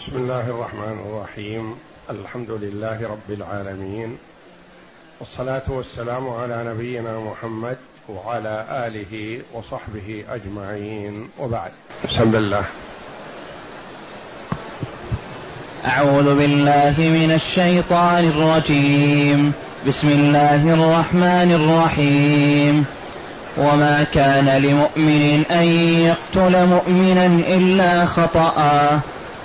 بسم الله الرحمن الرحيم. الحمد لله رب العالمين. والصلاة والسلام على نبينا محمد وعلى آله وصحبه أجمعين. وبعد. بسم الله. أعوذ بالله من الشيطان الرجيم. بسم الله الرحمن الرحيم. وما كان لمؤمن أن يقتل مؤمنا إلا خطأ.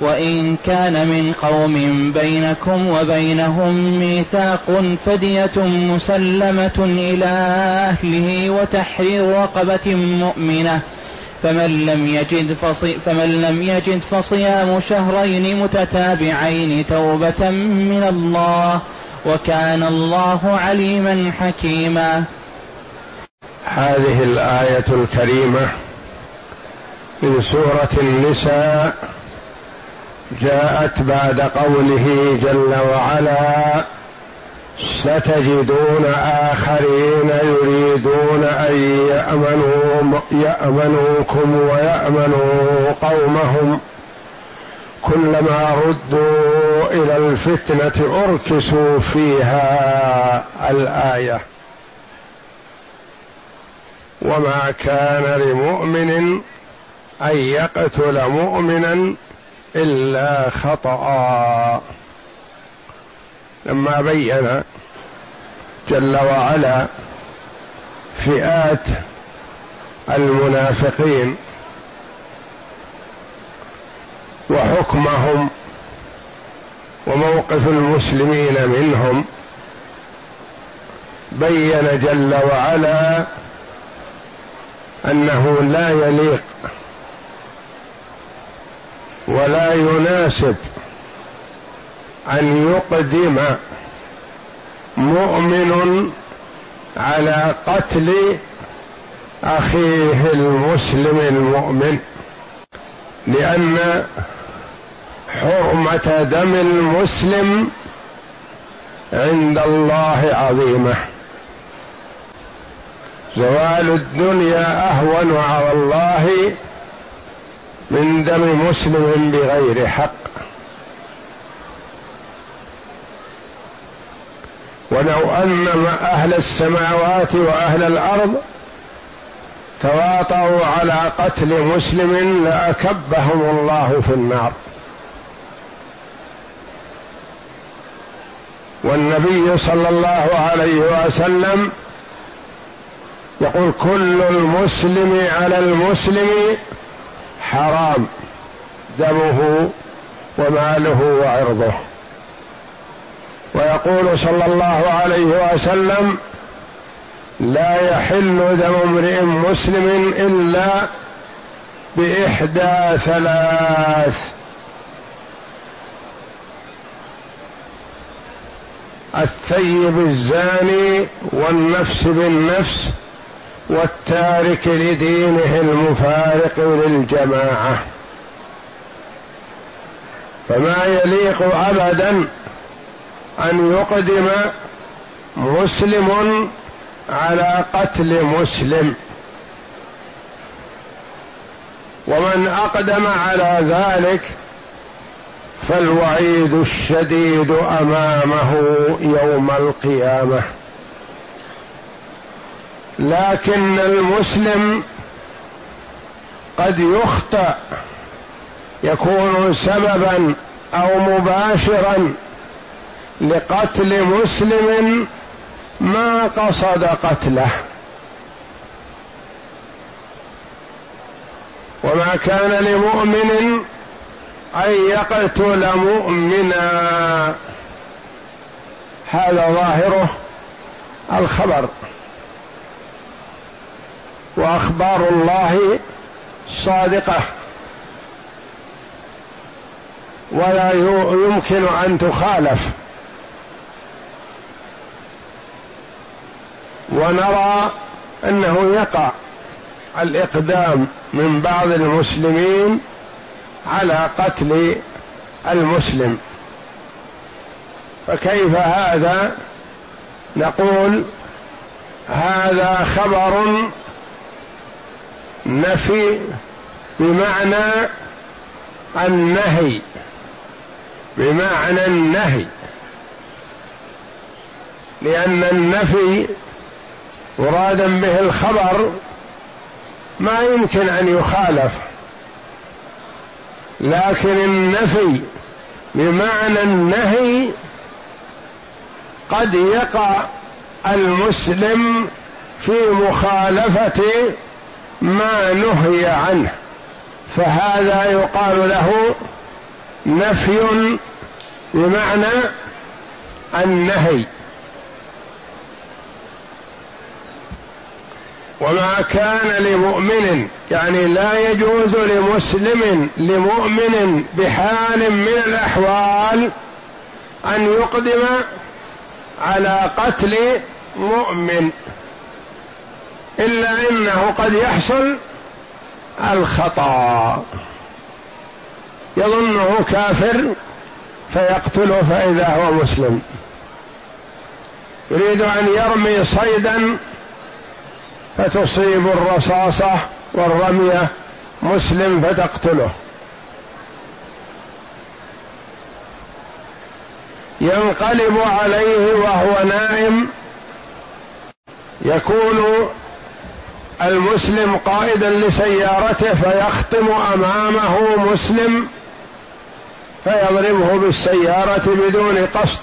وإن كان من قوم بينكم وبينهم ميثاق فدية مسلمة إلى أهله وتحرير رقبة مؤمنة فمن لم يجد فمن لم يجد فصيام شهرين متتابعين توبة من الله وكان الله عليما حكيما. هذه الآية الكريمة من سورة النساء جاءت بعد قوله جل وعلا ستجدون آخرين يريدون أن يأمنوا يأمنوكم ويأمنوا قومهم. كلما ردوا إلى الفتنة أركسوا فيها الآية. وما كان لمؤمن أن يقتل مؤمنا إلا خطأ. لما بين جل وعلا فئات المنافقين وحكمهم وموقف المسلمين منهم بين جل وعلا أنه لا يليق ولا يناسب أن يقدم مؤمن على قتل أخيه المسلم المؤمن لأن حرمة دم المسلم عند الله عظيمة. زوال الدنيا أهون على الله من دم مسلم بغير حق. ولو أن أهل السماوات وأهل الأرض تواطؤوا على قتل مسلم لأكبهم الله في النار. والنبي صلى الله عليه وسلم يقول كل المسلم على المسلم حرام دمه وماله وعرضه. ويقول صلى الله عليه وسلم لا يحل دم امرئ مسلم إلا بإحدى ثلاث الثيب الزاني والنفس بالنفس والتارك لدينه المفارق للجماعة. فما يليق ابدا أن يقدم مسلم على قتل مسلم. ومن أقدم على ذلك فالوعيد الشديد أمامه يوم القيامة. لكن المسلم قد يخطأ يكون سببا أو مباشرا لقتل مسلم ما قصد قتله. وما كان لمؤمن أن يقتل مؤمنا. هذا ظاهره الخبر. وأخبار الله صادقة. ولا يمكن أن تخالف. ونرى أنه يقع الإقدام من بعض المسلمين على قتل المسلم. فكيف هذا؟ نقول هذا خبر نفي بمعنى النهي بمعنى النهي. لأن النفي مرادا به الخبر ما يمكن أن يخالف. لكن النفي بمعنى النهي قد يقع المسلم في مخالفة ما نهي عنه فهذا يقال له نفي بمعنى النهي. وما كان لمؤمن يعني لا يجوز لمسلم لمؤمن بحال من الأحوال أن يقدم على قتل مؤمن. إلا إنه قد يحصل الخطأ. يظنه كافر فيقتله فإذا هو مسلم. يريد أن يرمي صيدا فتصيب الرصاصة والرمية مسلم فتقتله. ينقلب عليه وهو نائم يكون المسلم قائدا لسيارته فيخطم أمامه مسلم فيضربه بالسيارة بدون قصد.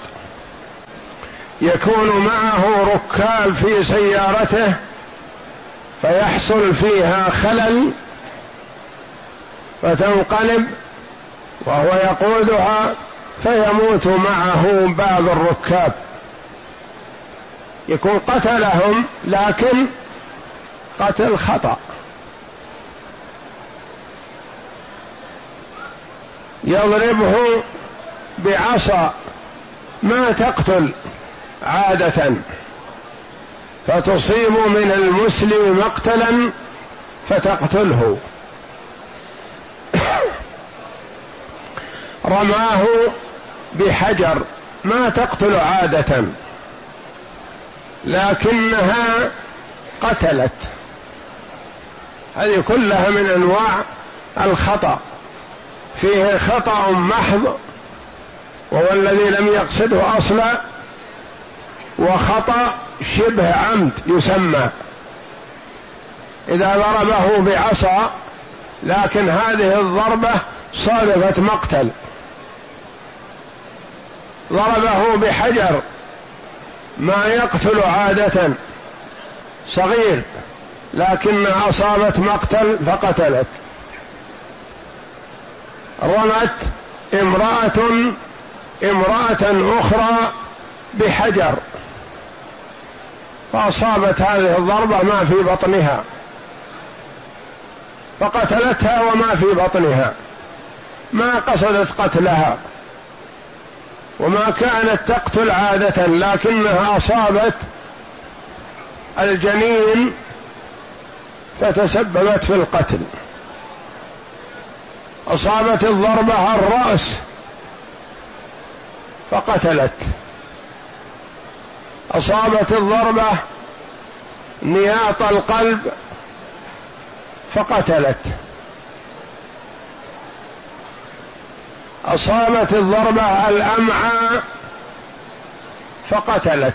يكون معه ركاب في سيارته فيحصل فيها خلل فتنقلب وهو يقودها فيموت معه بعض الركاب. يكون قتلهم لكن قتل خطأ يضربه بعصا ما تقتل عادة. فتصيب من المسلم مقتلا فتقتله. رماه بحجر ما تقتل عادة. لكنها قتلت. هذه كلها من أنواع الخطأ. فيه خطأ محض وهو الذي لم يقصده أصلا وخطأ شبه عمد يسمى. إذا ضربه بعصا لكن هذه الضربة صادفت مقتل. ضربه بحجر ما يقتل عادة صغير. لكنها أصابت مقتل فقتلت. رمت امرأة امرأة أخرى بحجر. فأصابت هذه الضربة ما في بطنها. فقتلتها وما في بطنها. ما قصدت قتلها. وما كانت تقتل عادة لكنها أصابت الجنين فتسببت في القتل. أصابت الضربة الرأس فقتلت. أصابت الضربة نياط القلب فقتلت. أصابت الضربة الأمعاء فقتلت.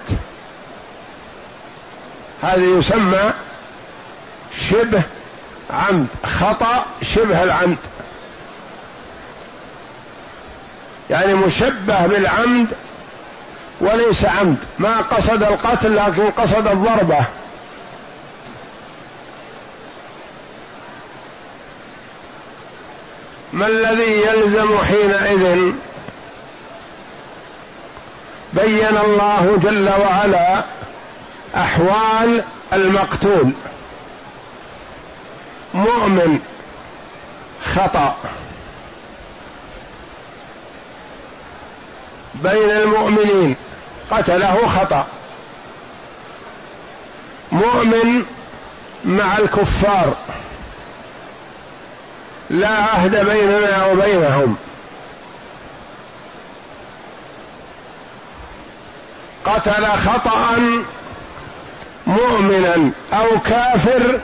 هذا يسمى شبه عمد خطأ شبه العمد. يعني مشبه بالعمد وليس عمد. ما قصد القتل لكن قصد الضربة. ما الذي يلزم حينئذ؟ بين الله جل وعلا أحوال المقتول. مؤمن خطأ. بين المؤمنين قتله خطأ. مؤمن مع الكفار. لا عهد بيننا وبينهم. قتل خطأ مؤمنا أو كافر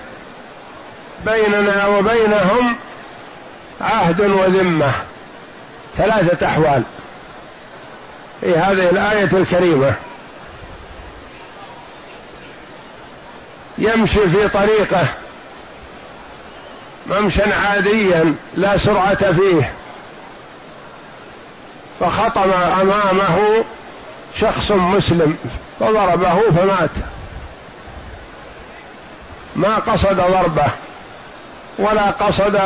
بيننا وبينهم عهد وذمة ثلاثة أحوال. في هذه الآية الكريمة. يمشي في طريقه ممشا عاديا لا سرعة فيه. فخطم أمامه شخص مسلم فضربه فمات. ما قصد ضربه. ولا قصد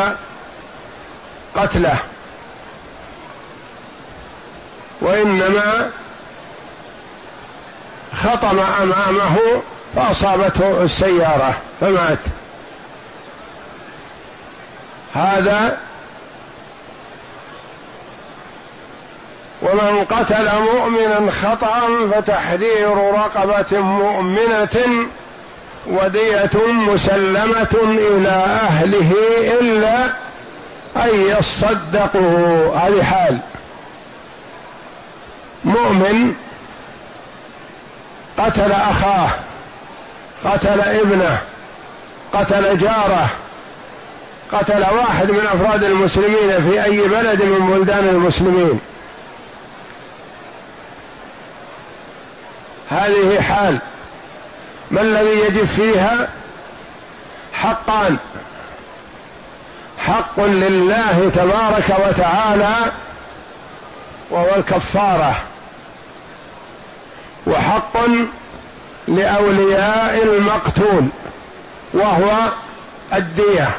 قتله. وإنما خطم أمامه فأصابته السيارة فمات. هذا ومن قتل مؤمنا خطأ فتحرير رقبة مؤمنة ودية مسلمة إلى أهله إلا أن يصدقوا. هذه حال. مؤمن قتل أخاه قتل ابنه قتل جاره قتل واحد من أفراد المسلمين في أي بلد من بلدان المسلمين. هذه حال. ما الذي يجب فيها حقان؟ حق لله تبارك وتعالى وهو الكفارة. وحق لأولياء المقتول وهو الدية.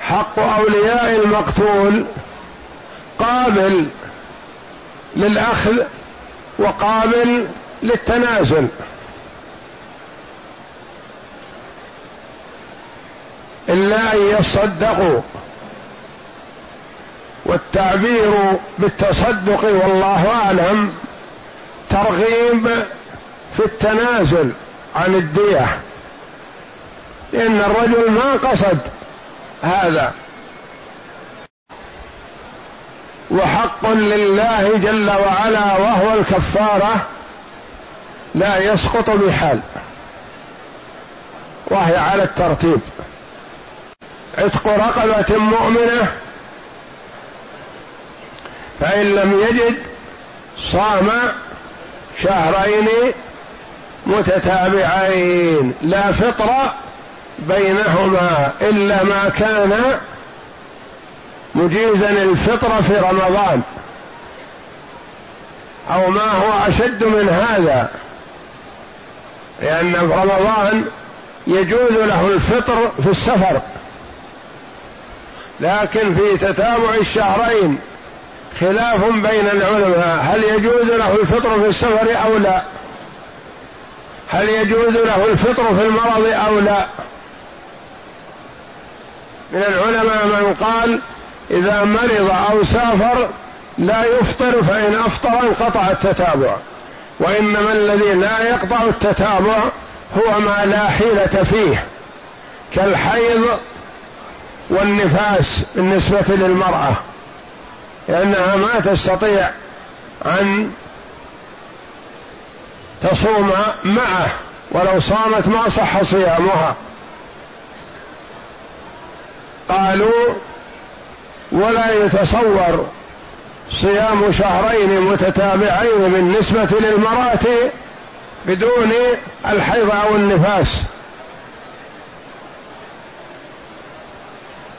حق أولياء المقتول قابل للأخذ وقابل للتنازل. إلا أن يصدقوا. والتعبير بالتصدق والله أعلم. ترغيب في التنازل عن الدية. لأن الرجل ما قصد هذا. وحق لله جل وعلا وهو الكفارة. لا يسقط بحال. وهي على الترتيب. عتق رقبة مؤمنة. فإن لم يجد صام شهرين متتابعين. لا فطر بينهما. إلا ما كان مجيزا الفطر في رمضان. أو ما هو أشد من هذا. في رمضان يجوز له الفطر في السفر. لكن في تتابع الشهرين خلاف بين العلماء. هل يجوز له الفطر في السفر أو لا؟ هل يجوز له الفطر في المرض أو لا؟ من العلماء من قال إذا مرض أو سافر لا يفطر فإن أفطر انقطع التتابع. وإنما الذي لا يقطع التتابع هو ما لا حيلة فيه كالحيض والنفاس بالنسبة للمرأة لأنها ما تستطيع أن تصوم معه ولو صامت ما صح صيامها. قالوا ولا يتصور صيام شهرين متتابعين بالنسبة للمرأة بدون الحيض أو النفاس.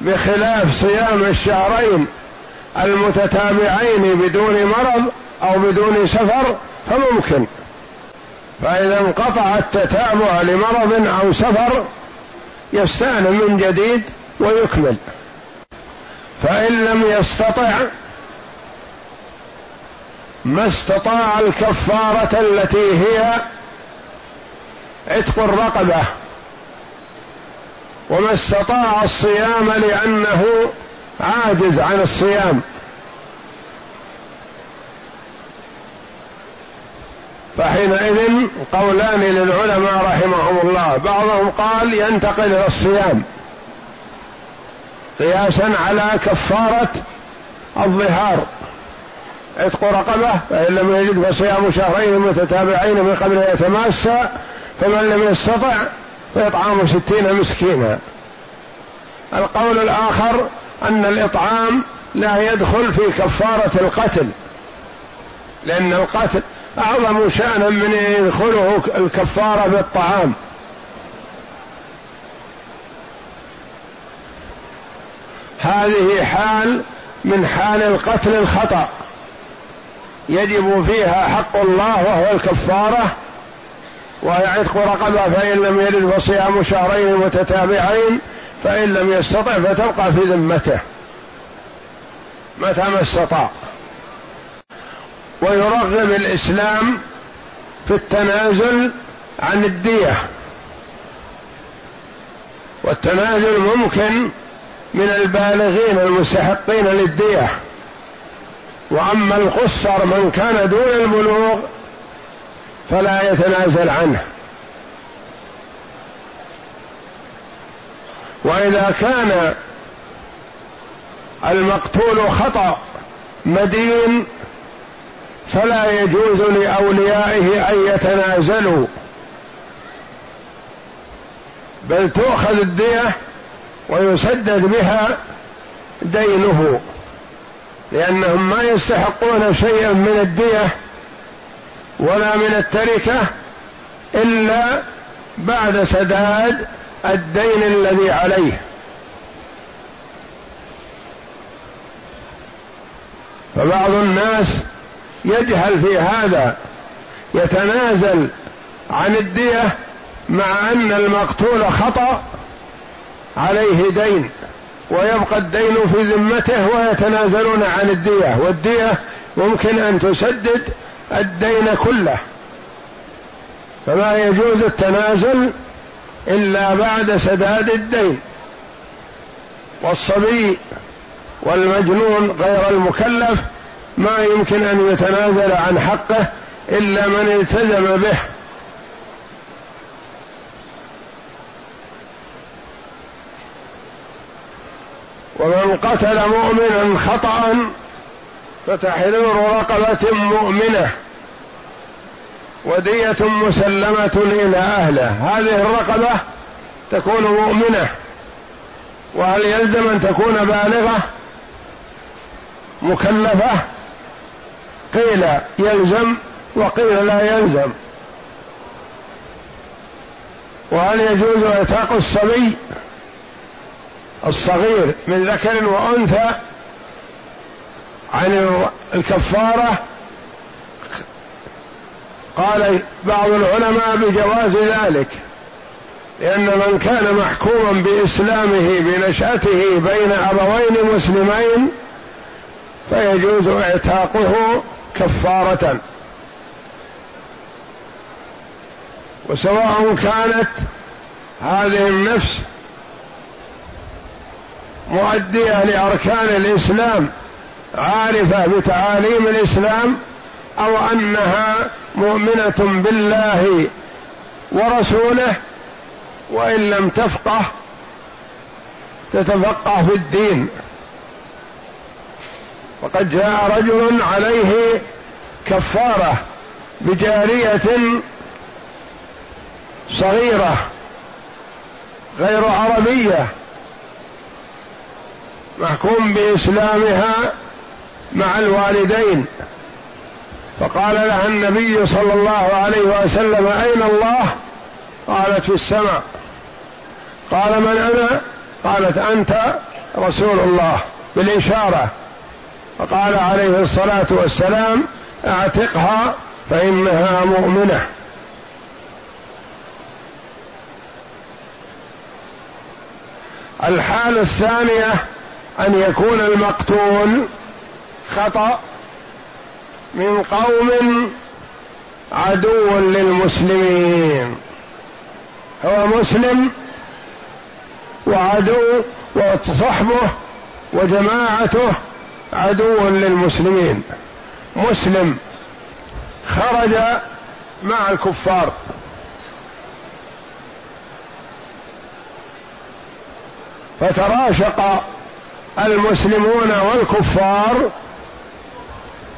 بخلاف صيام الشهرين المتتابعين بدون مرض أو بدون سفر فممكن. فإذا انقطع التتابع لمرض أو سفر يستأنف من جديد ويكمل. فإن لم يستطع ما استطاع الكفارة التي هي عتق الرقبة وما استطاع الصيام لأنه عاجز عن الصيام. فحينئذ قولان للعلماء رحمهم الله. بعضهم قال ينتقل إلى الصيام قياسا على كفارة الظهار. عتق رقبة فإن لم يجد فصيام شهرين متتابعين من قبل أن يتماسى فمن لم يستطع فإطعام ستين مسكينا. القول الآخر أن الإطعام لا يدخل في كفارة القتل لأن القتل أعظم شأنا من يدخله الكفارة بالطعام. هذه حال من حال القتل الخطأ. يجب فيها حق الله وهو الكفارة ويعتق رقبة فإن لم يرد فصيام شهرين متتابعين فإن لم يستطع فتبقى في ذمته متى ما استطاع. ويرغب الإسلام في التنازل عن الدية. والتنازل ممكن من البالغين المستحقين للدية. وأما القصر من كان دون البلوغ فلا يتنازل عنه. وإذا كان المقتول خطأ مدين فلا يجوز لأوليائه أن يتنازلوا. بل تؤخذ الدية ويسدد بها دينه. لأنهم ما يستحقون شيئا من الدية ولا من التركة إلا بعد سداد الدين الذي عليه. فبعض الناس يجهل في هذا يتنازل عن الدية مع أن المقتول خطأ عليه دين. ويبقى الدين في ذمته ويتنازلون عن الدية والدية ممكن أن تسدد الدين كله. فما يجوز التنازل إلا بعد سداد الدين. والصبي والمجنون غير المكلف ما يمكن أن يتنازل عن حقه إلا من التزم به. ومن قتل مؤمنا خطأ فتحرير رقبة مؤمنة ودية مسلمة إلى أهله. هذه الرقبة تكون مؤمنة. وهل يلزم أن تكون بالغة؟ مكلفة؟ قيل يلزم وقيل لا يلزم. وهل يجوز إعتاق الصبي؟ الصغير من ذكر وأنثى عن الكفارة قال بعض العلماء بجواز ذلك لأن من كان محكوما بإسلامه بنشأته بين أبوين مسلمين فيجوز اعتاقه كفارة. وسواء كانت هذه النفس مؤدية لأركان الإسلام عارفة بتعاليم الإسلام أو أنها مؤمنة بالله ورسوله وإن لم تفقه تتفقه في الدين. وقد جاء رجل عليه كفارة بجارية صغيرة غير عربية. محكوم بإسلامها مع الوالدين. فقال لها النبي صلى الله عليه وسلم أين الله؟ قالت في السماء. قال من أنا؟ قالت أنت رسول الله بالإشارة. فقال عليه الصلاة والسلام أعتقها فإنها مؤمنة. الحال الثانية أن يكون المقتول خطأ من قوم عدو للمسلمين. هو مسلم وعدو وصحبه وجماعته عدو للمسلمين. مسلم خرج مع الكفار. فتراشق المسلمون والكفار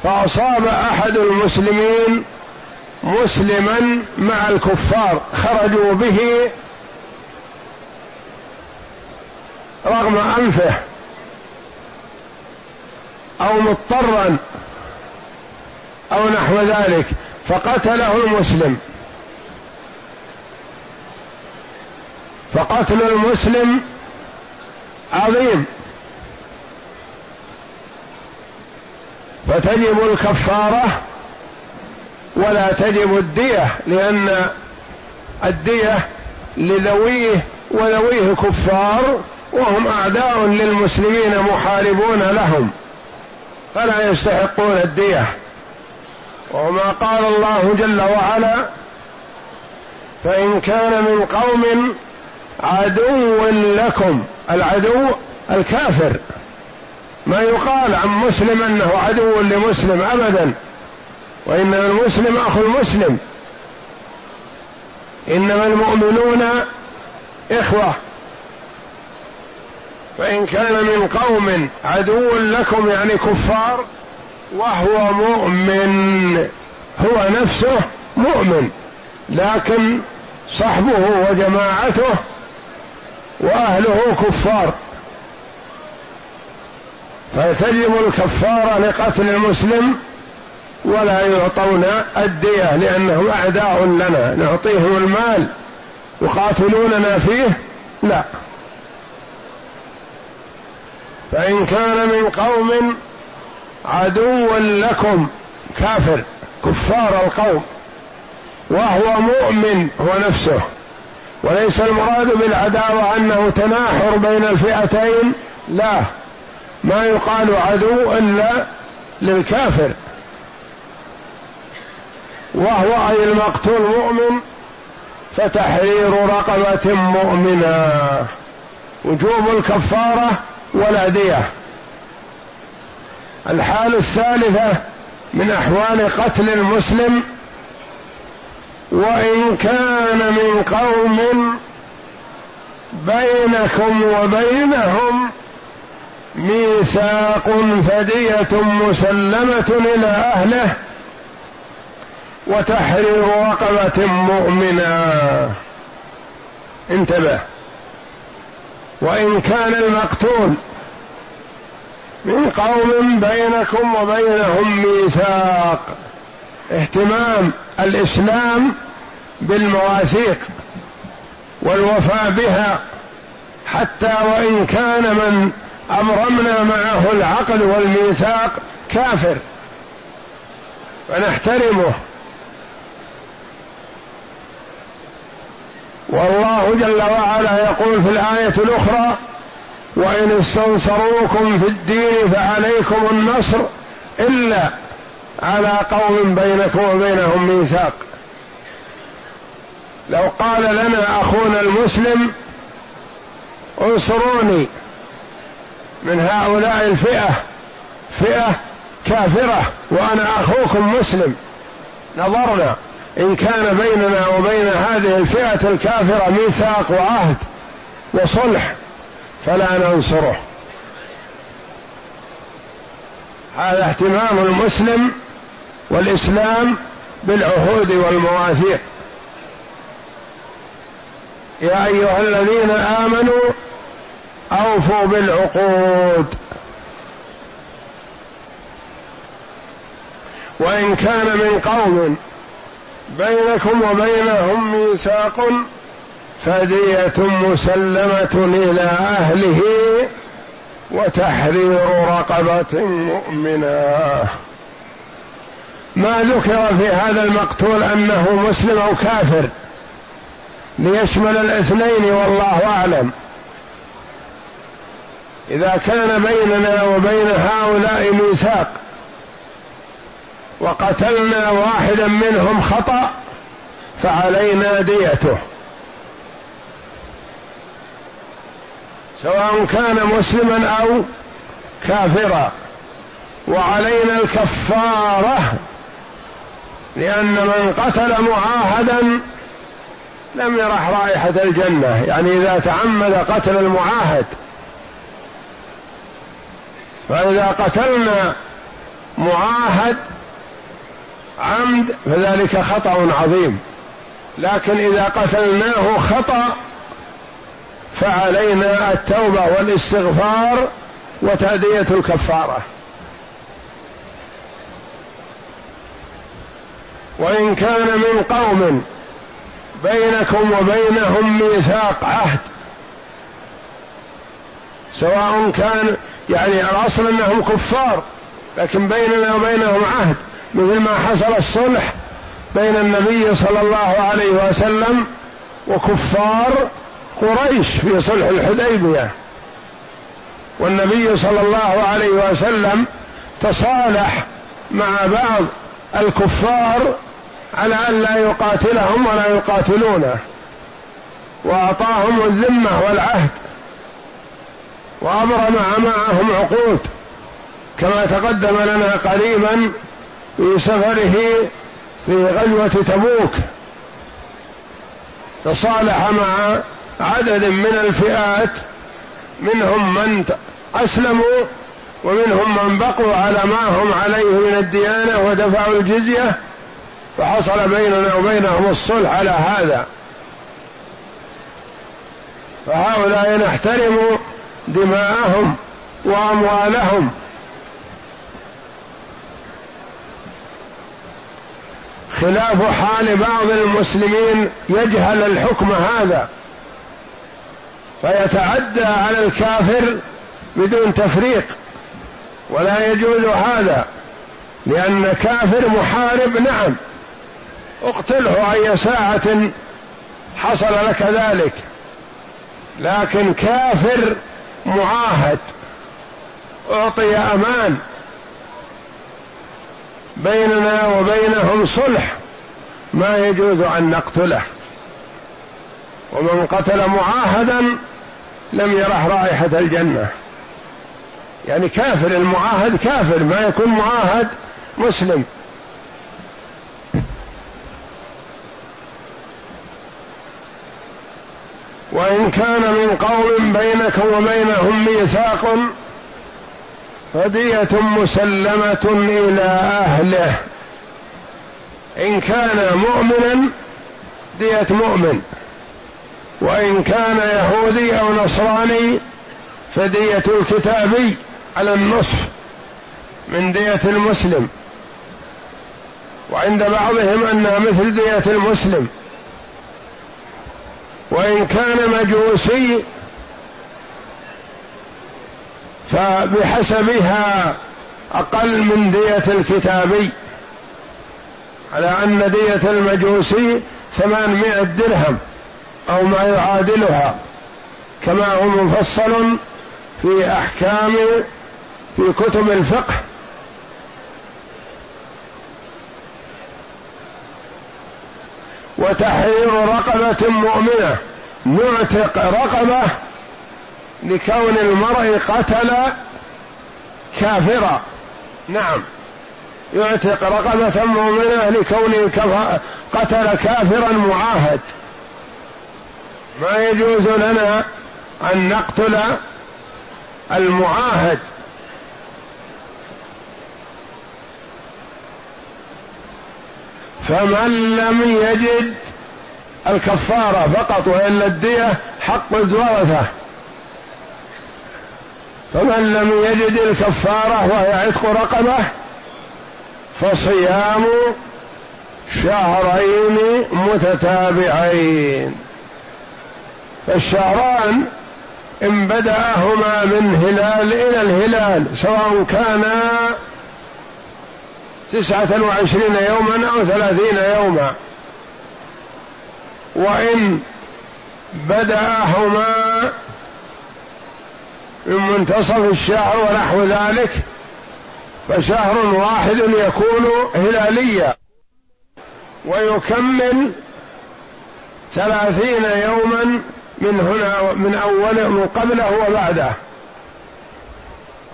فأصاب أحد المسلمين مسلما مع الكفار خرجوا به رغم أنفه أو مضطرا أو نحو ذلك فقتله المسلم. فقتل المسلم عظيم. فتجب الكفارة ولا تجب الدية لأن الدية لذويه وذويه كفار وهم أعداء للمسلمين محاربون لهم فلا يستحقون الدية. وما قال الله جل وعلا فإن كان من قوم عدو لكم. العدو الكافر. ما يقال عن مسلم أنه عدو لمسلم ابدا وإنما المسلم أخو المسلم. إنما المؤمنون إخوة. فإن كان من قوم عدو لكم يعني كفار وهو مؤمن هو نفسه مؤمن لكن صحبه وجماعته وأهله كفار. فتجب الكفاره لقتل المسلم ولا يعطون الدية لأنهم أعداء لنا نعطيهم المال. يقاتلوننا فيه؟ لا. فإن كان من قوم عدوا لكم كافر كفار القوم وهو مؤمن هو نفسه. وليس المراد بالعداوة أنه تناحر بين الفئتين؟ لا. ما يقال عدو إلا للكافر. وهو أي المقتول مؤمن فتحرير رقبة مؤمنة. وجوب الكفارة ولا ديه الحال الثالثة من أحوال قتل المسلم. وإن كان من قوم بينكم وبينهم ميثاق فدية مسلمة إلى أهله وتحرير رقبة مؤمنة. انتبه. وإن كان المقتول من قوم بينكم وبينهم ميثاق. اهتمام الإسلام بالمواثيق والوفاء بها حتى وإن كان من ابرمنا معه العقد والميثاق كافر فنحترمه والله جل وعلا يقول في الآية الأخرى وإن استنصروكم في الدين فعليكم النصر إلا على قوم بينكم وبينهم ميثاق. لو قال لنا أخونا المسلم انصروني من هؤلاء الفئة فئة كافرة وأنا أخوكم مسلم. نظرنا إن كان بيننا وبين هذه الفئة الكافرة ميثاق وعهد وصلح فلا ننصره. هذا اهتمام المسلم والإسلام بالعهود والمواثيق. يا أيها الذين آمنوا أوفوا بالعقود. وإن كان من قوم بينكم وبينهم ميثاق فدية مسلمة إلى أهله وتحرير رقبة مؤمنة. ما ذكر في هذا المقتول أنه مسلم أو كافر ليشمل الاثنين والله أعلم. إذا كان بيننا وبين هؤلاء ميثاق وقتلنا واحدا منهم خطأ فعلينا ديته. سواء كان مسلما أو كافرا. وعلينا الكفارة لأن من قتل معاهدا لم يرح رائحة الجنة. يعني إذا تعمد قتل المعاهد فإذا قتلنا معاهد عمد فذلك خطأ عظيم. لكن إذا قتلناه خطأ فعلينا التوبة والاستغفار وتأدية الكفارة. وإن كان من قوم بينكم وبينهم ميثاق عهد سواء كان يعني الأصل أنهم كفار لكن بيننا وبينهم عهد. مثل ما حصل الصلح بين النبي صلى الله عليه وسلم وكفار قريش في صلح الحديبية. والنبي صلى الله عليه وسلم تصالح مع بعض الكفار على أن لا يقاتلهم ولا يقاتلونه وأعطاهم الذمة والعهد وابرم معهم عقود كما تقدم لنا قريبا في سفره في غزوة تبوك تصالح مع عدد من الفئات منهم من أسلموا ومنهم من بقوا على ما هم عليه من الديانة ودفعوا الجزية فحصل بيننا وبينهم الصلح على هذا. فهؤلاء نحترم دماءهم وأموالهم. خلاف حال بعض المسلمين يجهل الحكم هذا فيتعدى على الكافر بدون تفريق ولا يجوز هذا لأن كافر محارب نعم اقتله أي ساعة حصل لك ذلك لكن كافر معاهد أعطي أمان بيننا وبينهم صلح ما يجوز أن نقتله. ومن قتل معاهدا لم يرح رائحة الجنة. يعني كافر المعاهد كافر ما يكون معاهد مسلم. وإن كان من قوم بينكم وبينهم ميثاق فدية مسلمة إلى أهله. إن كان مؤمنا دية مؤمن. وإن كان يهودي أو نصراني فدية الكتابي على النصف من دية المسلم. وعند بعضهم أنها مثل دية المسلم. وإن كان مجوسي فبحسبها أقل من دية الكتابي على أن دية المجوسي ثمانمائة درهم أو ما يعادلها كما هو مفصل في أحكام في كتب الفقه وتحرير رقبة مؤمنة. نعتق رقبة لكون المرء قتل كافرا. نعم. يعتق رقبة مؤمنة لكونه قتل كافرا معاهد. ما يجوز لنا أن نقتل المعاهد. فمن لم يجد الكفارة فقط وإلا الدية حق الورثة. فمن لم يجد الكفارة وهي عتق رقبة فصيام شهرين متتابعين. فالشهران إن بدأهما من هلال إلى الهلال سواء كانا تسعة وعشرين يوما أو ثلاثين يوما. وإن بدأهما من منتصف الشهر ونحو ذلك فشهر واحد يكون هلاليا. ويكمل ثلاثين يوما من هنا من أوله من قبله وبعده.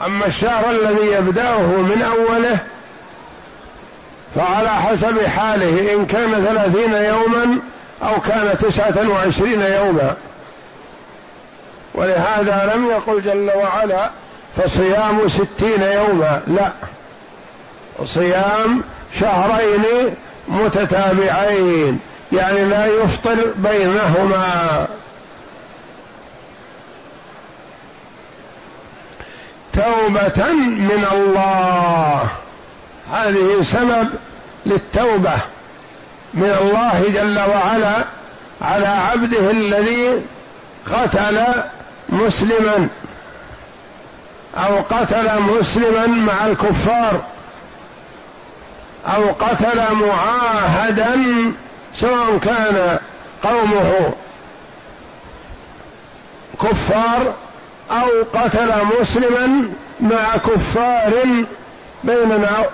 أما الشهر الذي يبدأه من أوله فعلى حسب حاله إن كان ثلاثين يوما أو كان تسعة وعشرين يوما. ولهذا لم يقل جل وعلا فصيام ستين يوما لا. صيام شهرين متتابعين يعني لا يفطر بينهما. توبة من الله. هذه سبب للتوبة من الله جل وعلا على عبده الذي قتل مسلما أو قتل مسلما مع الكفار أو قتل معاهدا سواء كان قومه كفار أو قتل مسلما مع كفار بيننا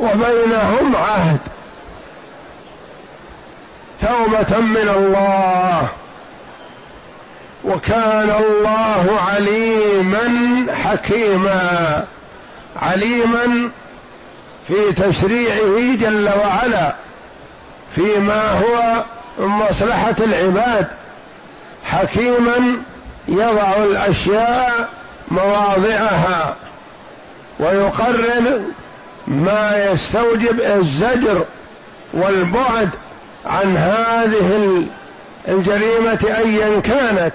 وبينهم عهد. توبة من الله. وكان الله عليما حكيما. عليما في تشريعه جل وعلا. فيما هو من مصلحة العباد. حكيما يضع الأشياء مواضعها. ويقرر ما يستوجب الزجر والبعد عن هذه الجريمة ايا كانت.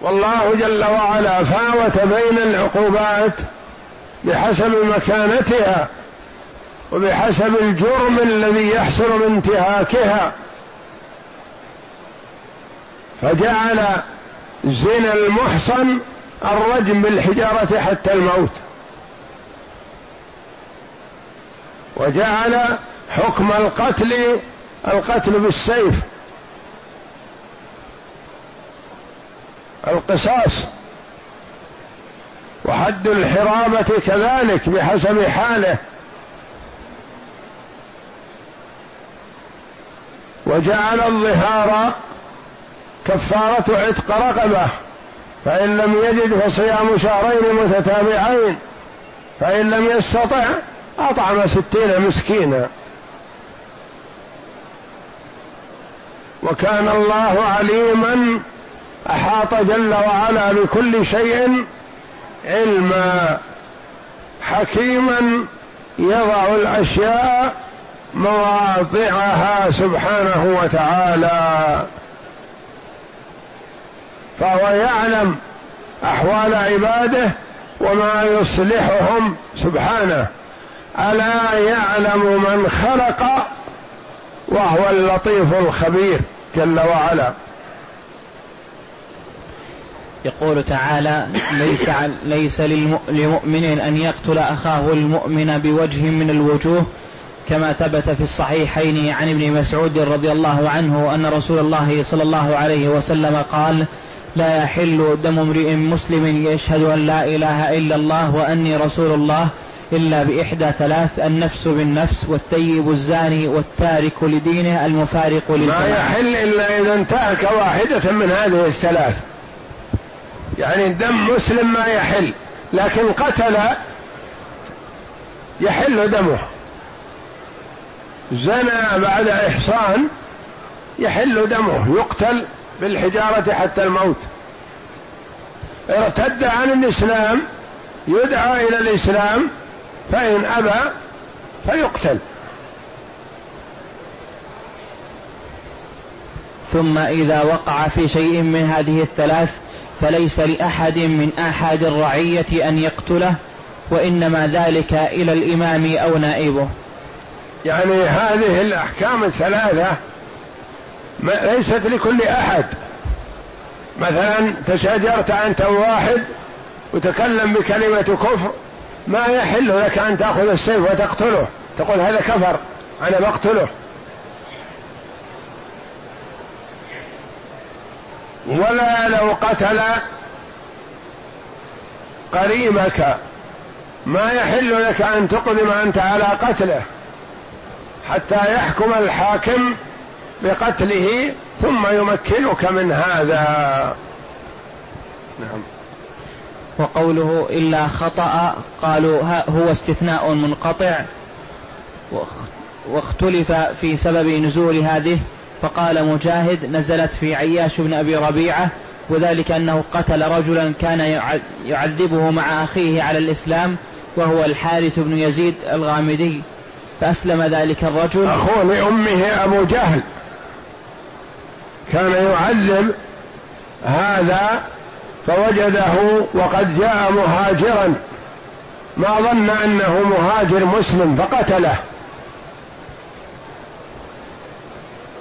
والله جل وعلا فاوت بين العقوبات بحسب مكانتها وبحسب الجرم الذي يحصل من انتهاكها. فجعل زنا المحصن الرجم بالحجارة حتى الموت. وجعل حكم القتل القتل بالسيف. القصاص. وحد الحرابة كذلك بحسب حاله. وجعل الظهار كفارة عتق رقبة. فإن لم يجد فصيام شهرين متتابعين. فإن لم يستطع أطعم ستين مسكينا. وكان الله عليما أحاط جل وعلا بكل شيء علما حكيما يضع الأشياء مواضعها سبحانه وتعالى. فهو يعلم أحوال عباده وما يصلحهم سبحانه. ألا يعلم من خلق وهو اللطيف الخبير جل وعلا. يقول تعالى ليس ليس لمؤمن أن يقتل أخاه المؤمن بوجه من الوجوه كما ثبت في الصحيحين عن ابن مسعود رضي الله عنه أن رسول الله صلى الله عليه وسلم قال لا يحل دم امرئ مسلم يشهد أن لا إله إلا الله وأني رسول الله إلا بإحدى ثلاث النفس بالنفس والثيب الزاني والتارك لدينه المفارق للجماعة. ما يحل إلا إذا انتهك واحدة من هذه الثلاث. يعني دم مسلم ما يحل لكن قتل يحل دمه. زنى بعد إحصان يحل دمه يقتل بالحجارة حتى الموت. ارتد عن الإسلام يدعى إلى الإسلام فإن أبى فيقتل. ثم إذا وقع في شيء من هذه الثلاث فليس لأحد من أحد الرعية أن يقتله وإنما ذلك إلى الإمام أو نائبه. يعني هذه الأحكام الثلاثة ليست لكل أحد. مثلا تشاجرت أنت واحد وتكلم بكلمة كفر ما يحل لك أن تأخذ السيف وتقتله. تقول هذا كفر أنا بقتله. ولا لو قتل قريبك ما يحل لك أن تقدم أنت على قتله. حتى يحكم الحاكم بقتله ثم يمكنك من هذا. نعم. وقوله إلا خطأ قالوا هو استثناء منقطع واختلف في سبب نزول هذه فقال مجاهد نزلت في عياش بن أبي ربيعة وذلك أنه قتل رجلا كان يعذبه مع أخيه على الإسلام وهو الحارث بن يزيد الغامدي. فأسلم ذلك الرجل. أخوه لأمه أبو جهل. كان يعذب هذا فوجده وقد جاء مهاجرا ما ظن أنه مهاجر مسلم فقتله.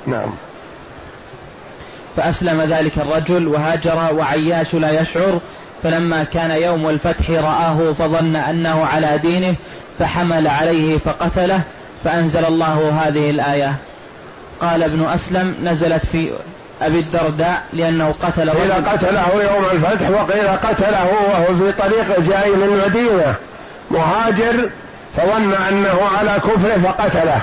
نعم. فأسلم ذلك الرجل وهاجر وعياش لا يشعر. فلما كان يوم الفتح رآه فظن أنه على دينه فحمل عليه فقتله. فأنزل الله هذه الآية. قال ابن أسلم نزلت في أبي الدرداء لأنه قتل قيل قتله يوم الفتح وقيل قتله وهو في طريق جاي من المدينة. مهاجر فظن أنه على كفره فقتله.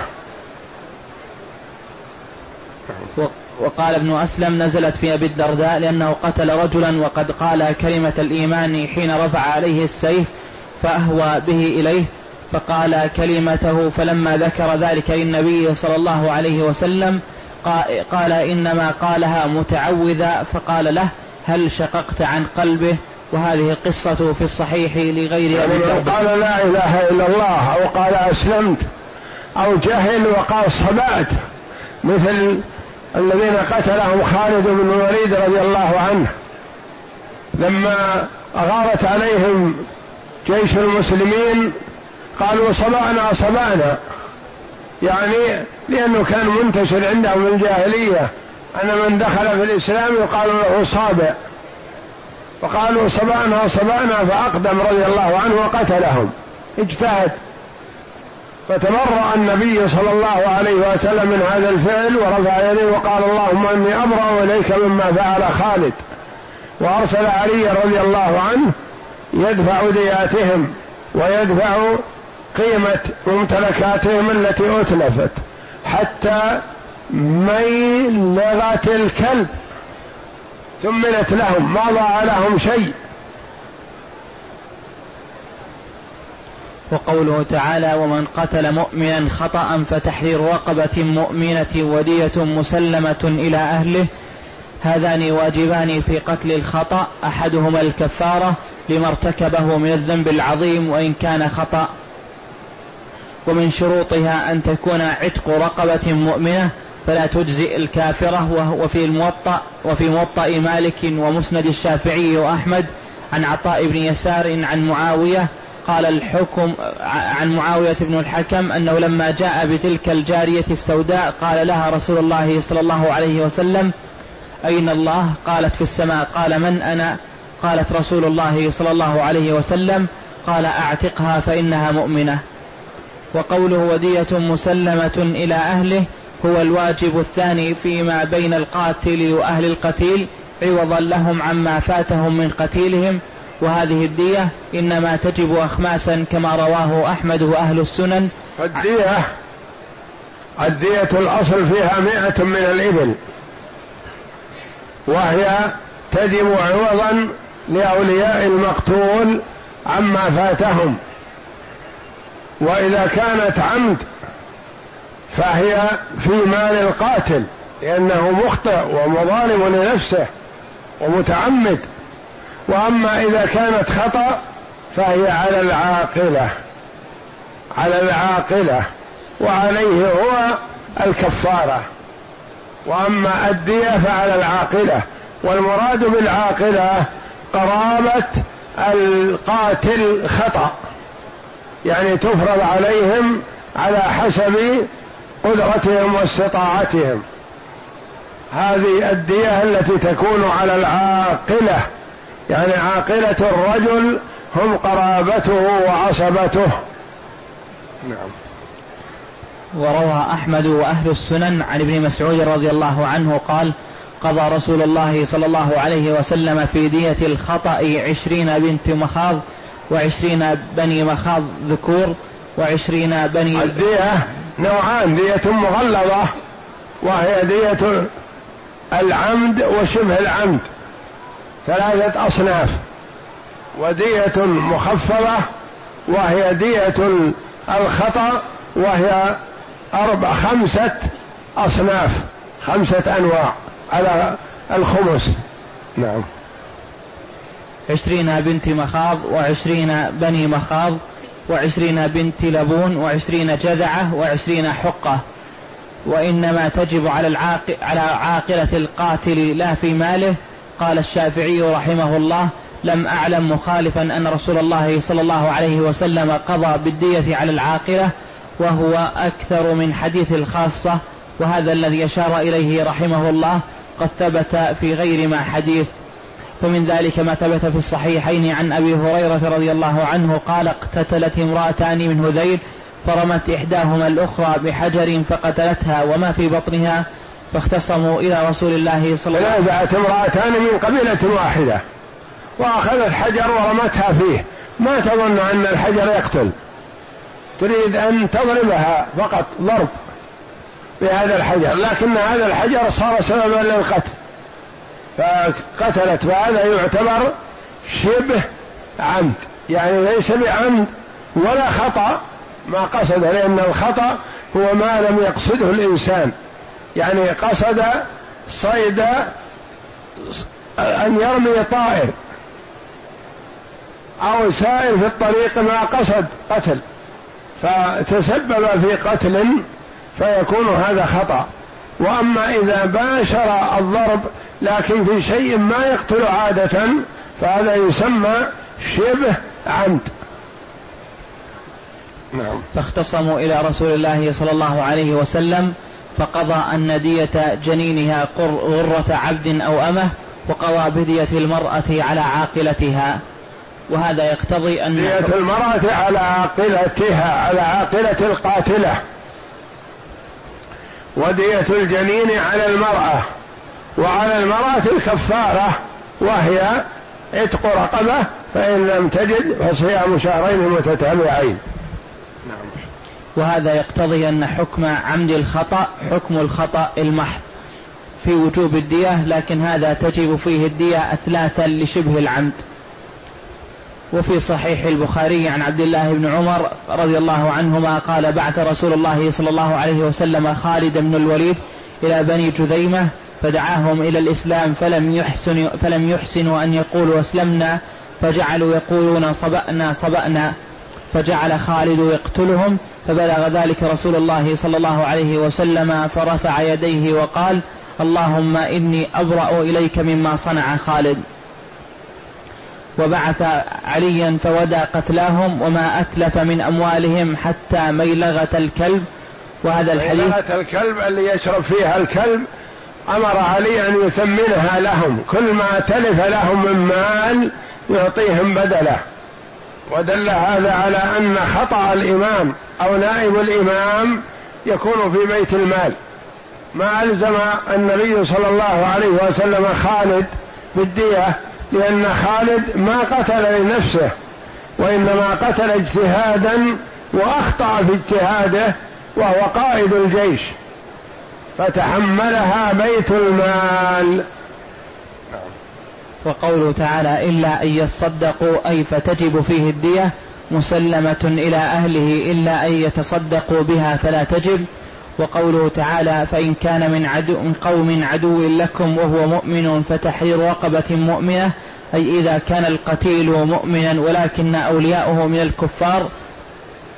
وقال ابن أسلم نزلت في أبي الدرداء لأنه قتل رجلا وقد قال كلمة الإيمان حين رفع عليه السيف فأهوى به إليه فقال كلمته فلما ذكر ذلك للنبي صلى الله عليه وسلم قال إنما قالها متعوذا فقال له هل شققت عن قلبه؟ وهذه قصة في الصحيح لغير أبي يعني قال لا إله إلا الله أو قال أسلمت أو جهل وقال صبأت مثل الذين قتلهم خالد بن الوليد رضي الله عنه لما أغارت عليهم جيش المسلمين قالوا صبأنا صبأنا يعني لأنه كان منتشر عندهم الجاهلية. أن من دخل في الإسلام يقال له صابع فقالوا صبأنا صبأنا فأقدم رضي الله عنه وقتلهم. اجتهد. فتبرأ النبي صلى الله عليه وسلم من هذا الفعل ورفع يديه وقال اللهم إني أبرأ إليك مما فعل خالد. وأرسل علي رضي الله عنه يدفع دياتهم ويدفع قيمة ممتلكاتهم التي أتلفت حتى ميلغة الكلب ثمنت لهم ما ضاع لهم شيء. وقوله تعالى ومن قتل مؤمنا خطأ فتحرير رقبة مؤمنة ودية مسلمة إلى أهله. هذان واجبان في قتل الخطأ أحدهما الكفارة لما ارتكبه من الذنب العظيم وإن كان خطأ ومن شروطها أن تكون عتق رقبة مؤمنة فلا تجزئ الكافرة وفي الموطأ وفي موطأ مالك ومسند الشافعي وأحمد عن عطاء بن يسار عن معاوية قال الحكم عن معاوية بن الحكم أنه لما جاء بتلك الجارية السوداء قال لها رسول الله صلى الله عليه وسلم أين الله؟ قالت في السماء قال من أنا؟ قالت رسول الله صلى الله عليه وسلم قال أعتقها فإنها مؤمنة. وقوله ودية مسلمة إلى أهله هو الواجب الثاني فيما بين القاتل وأهل القتيل عوضا لهم عما فاتهم من قتيلهم. وهذه الدية إنما تجب أخماسا كما رواه أحمد وأهل السنن. الدية الدية الأصل فيها مئة من الإبل. وهي تجب عوضا لأولياء المقتول عما فاتهم. وإذا كانت عمد فهي في مال القاتل لأنه مخطئ ومظالم لنفسه ومتعمد. وأما إذا كانت خطأ فهي على العاقلة على العاقلة وعليه هو الكفارة. وأما الدية فعلى العاقلة والمراد بالعاقلة قرابة القاتل خطأ. يعني تفرض عليهم على حسب قدرتهم واستطاعتهم. هذه الدية التي تكون على العاقلة يعني عاقلة الرجل هم قرابته وعصبته. نعم. وروى أحمد وأهل السنن عن ابن مسعود رضي الله عنه قال قضى رسول الله صلى الله عليه وسلم في دية الخطأ عشرين بنت مخاض وعشرين بني مخاض ذكور وعشرين بني الدية نوعان دية مغلظة وهي دية العمد وشبه العمد ثلاثة أصناف ودية مخفضة وهي دية الخطأ وهي أربع خمسة أصناف خمسة أنواع على الخمس. نعم. عشرين بنت مخاض وعشرين بني مخاض وعشرين بنت لبون وعشرين جذعة وعشرين حقة. وإنما تجب على العاقل على عاقلة القاتل لا في ماله. قال الشافعي رحمه الله لم أعلم مخالفا أن رسول الله صلى الله عليه وسلم قضى بالدية على العاقلة وهو أكثر من حديث الخاصة. وهذا الذي أشار إليه رحمه الله قد ثبت في غير ما حديث فمن ذلك ما ثبت في الصحيحين عن أبي هريرة رضي الله عنه قال اقتتلت امرأتان من هذيل فرمت إحداهما الأخرى بحجر فقتلتها وما في بطنها فاختصموا إلى رسول الله صلى الله عليه وسلم. تنازعت امرأتان من قبيلة واحدة وأخذت حجر ورمتها فيه. ما تظن أن الحجر يقتل. تريد أن تضربها فقط ضرب بهذا الحجر لكن هذا الحجر صار سببا للقتل. فقتلت فهذا يعتبر شبه عمد. يعني ليس بعمد ولا خطأ ما قصد لأن الخطأ هو ما لم يقصده الإنسان. يعني قصد صيد أن يرمي طائر أو سائر في الطريق ما قصد قتل. فتسبب في قتل فيكون هذا خطأ. وأما إذا باشر الضرب لكن في شيء ما يقتل عادة فهذا يسمى شبه عمد. نعم. فاختصموا إلى رسول الله صلى الله عليه وسلم فقضى أن دية جنينها غرة عبد أو أمه وقضى بدية المرأة على عاقلتها. وهذا يقتضي أن دية المرأة على عاقلتها على عاقلة القاتلة. ودية الجنين على المرأة. وعلى المرأة الكفارة وهي عتق رقبة فإن لم تجد فصيام شهرين متتابعين. نعم. وهذا يقتضي أن حكم عمد الخطأ حكم الخطأ المحض في وجوب الدية لكن هذا تجب فيه الدية أثلاثا لشبه العمد. وفي صحيح البخاري عن عبد الله بن عمر رضي الله عنهما قال بعث رسول الله صلى الله عليه وسلم خالد بن الوليد إلى بني جذيمة فدعاهم إلى الإسلام فلم يحسن فلم يحسنوا أن يقولوا أسلمنا فجعلوا يقولون صبأنا صبأنا فجعل خالد يقتلهم فبلغ ذلك رسول الله صلى الله عليه وسلم فرفع يديه وقال اللهم إني أبرأ إليك مما صنع خالد. وبعث عليا فودى قتلاهم وما أتلف من أموالهم حتى ميلغة الكلب. وهذا الحديث ميلغة الكلب اللي يشرب فيها الكلب أمر علي أن يثمنها لهم. كل ما تلف لهم من مال يعطيهم بدله. ودل هذا على أن خطأ الإمام أو نائب الإمام يكون في بيت المال. ما ألزم النبي صلى الله عليه وسلم خالد بالدية لأن خالد ما قتل لنفسه وإنما قتل اجتهادا وأخطأ في اجتهاده وهو قائد الجيش. فتحملها بيت المال. وقوله تعالى إلا أن يصدقوا أي فتجب فيه الدية مسلمة إلى أهله إلا أن يتصدقوا بها فلا تجب. وقوله تعالى فإن كان من عدو من قوم عدو لكم وهو مؤمن فتحرير رقبة مؤمنة أي إذا كان القتيل مؤمنا ولكن أولياؤه من الكفار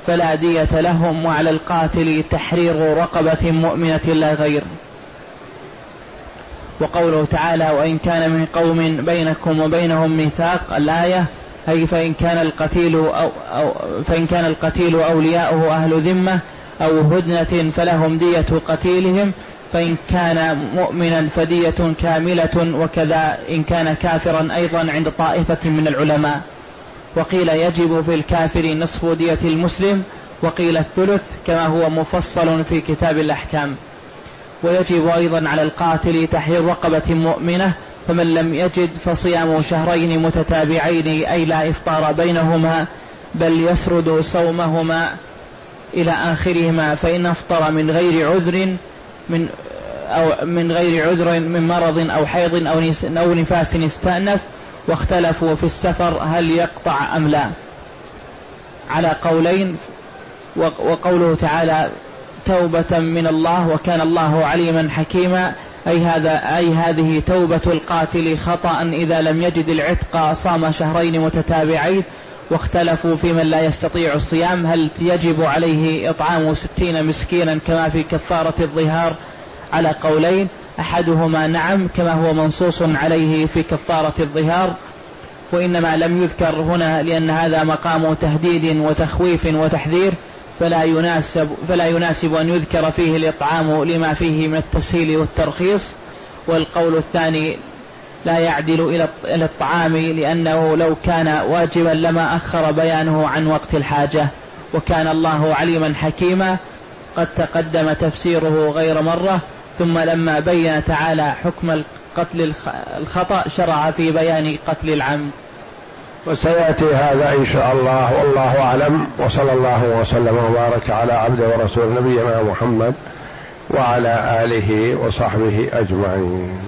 فلا دية لهم وعلى القاتل تحرير رقبة مؤمنة لا غير. وقوله تعالى وإن كان من قوم بينكم وبينهم ميثاق الآية أي فإن كان القتيل أو, أو فإن كان القتيل أولياؤه أهل ذمة أو هدنة فلهم دية قتيلهم فإن كان مؤمنا فدية كاملة وكذا إن كان كافرا أيضا عند طائفة من العلماء. وقيل يجب في الكافر نصف دية المسلم وقيل الثلث كما هو مفصل في كتاب الأحكام. ويجب أيضا على القاتل تحرير رقبة مؤمنة فمن لم يجد فصيام شهرين متتابعين أي لا إفطار بينهما بل يسرد صومهما إلى آخرهما فإن أفطر من غير عذر من أو من غير عذر من مرض أو حيض أو نفاس استأنف واختلفوا في السفر هل يقطع أم لا. على قولين وقوله تعالى توبة من الله وكان الله عليما حكيما أي هذا أي هذه توبة القاتل خطأ إذا لم يجد العتق صام شهرين متتابعين. واختلفوا في من لا يستطيع الصيام هل يجب عليه إطعام ستين مسكينا كما في كفارة الظهار. على قولين أحدهما نعم كما هو منصوص عليه في كفارة الظهار وإنما لم يذكر هنا لأن هذا مقام تهديد وتخويف وتحذير فلا يناسب فلا يناسب أن يذكر فيه الإطعام لما فيه من التسهيل والترخيص. والقول الثاني لا يعدل إلى الطعام لأنه لو كان واجبا لما أخر بيانه عن وقت الحاجة. وكان الله عليما حكيما قد تقدم تفسيره غير مرة ثم لما بين تعالى حكم قتل الخطأ شرع في بيان قتل العمد. وسيأتي هذا إن شاء الله والله أعلم وصلى الله وسلم وبارك على عبد ورسول نبينا محمد وعلى آله وصحبه أجمعين.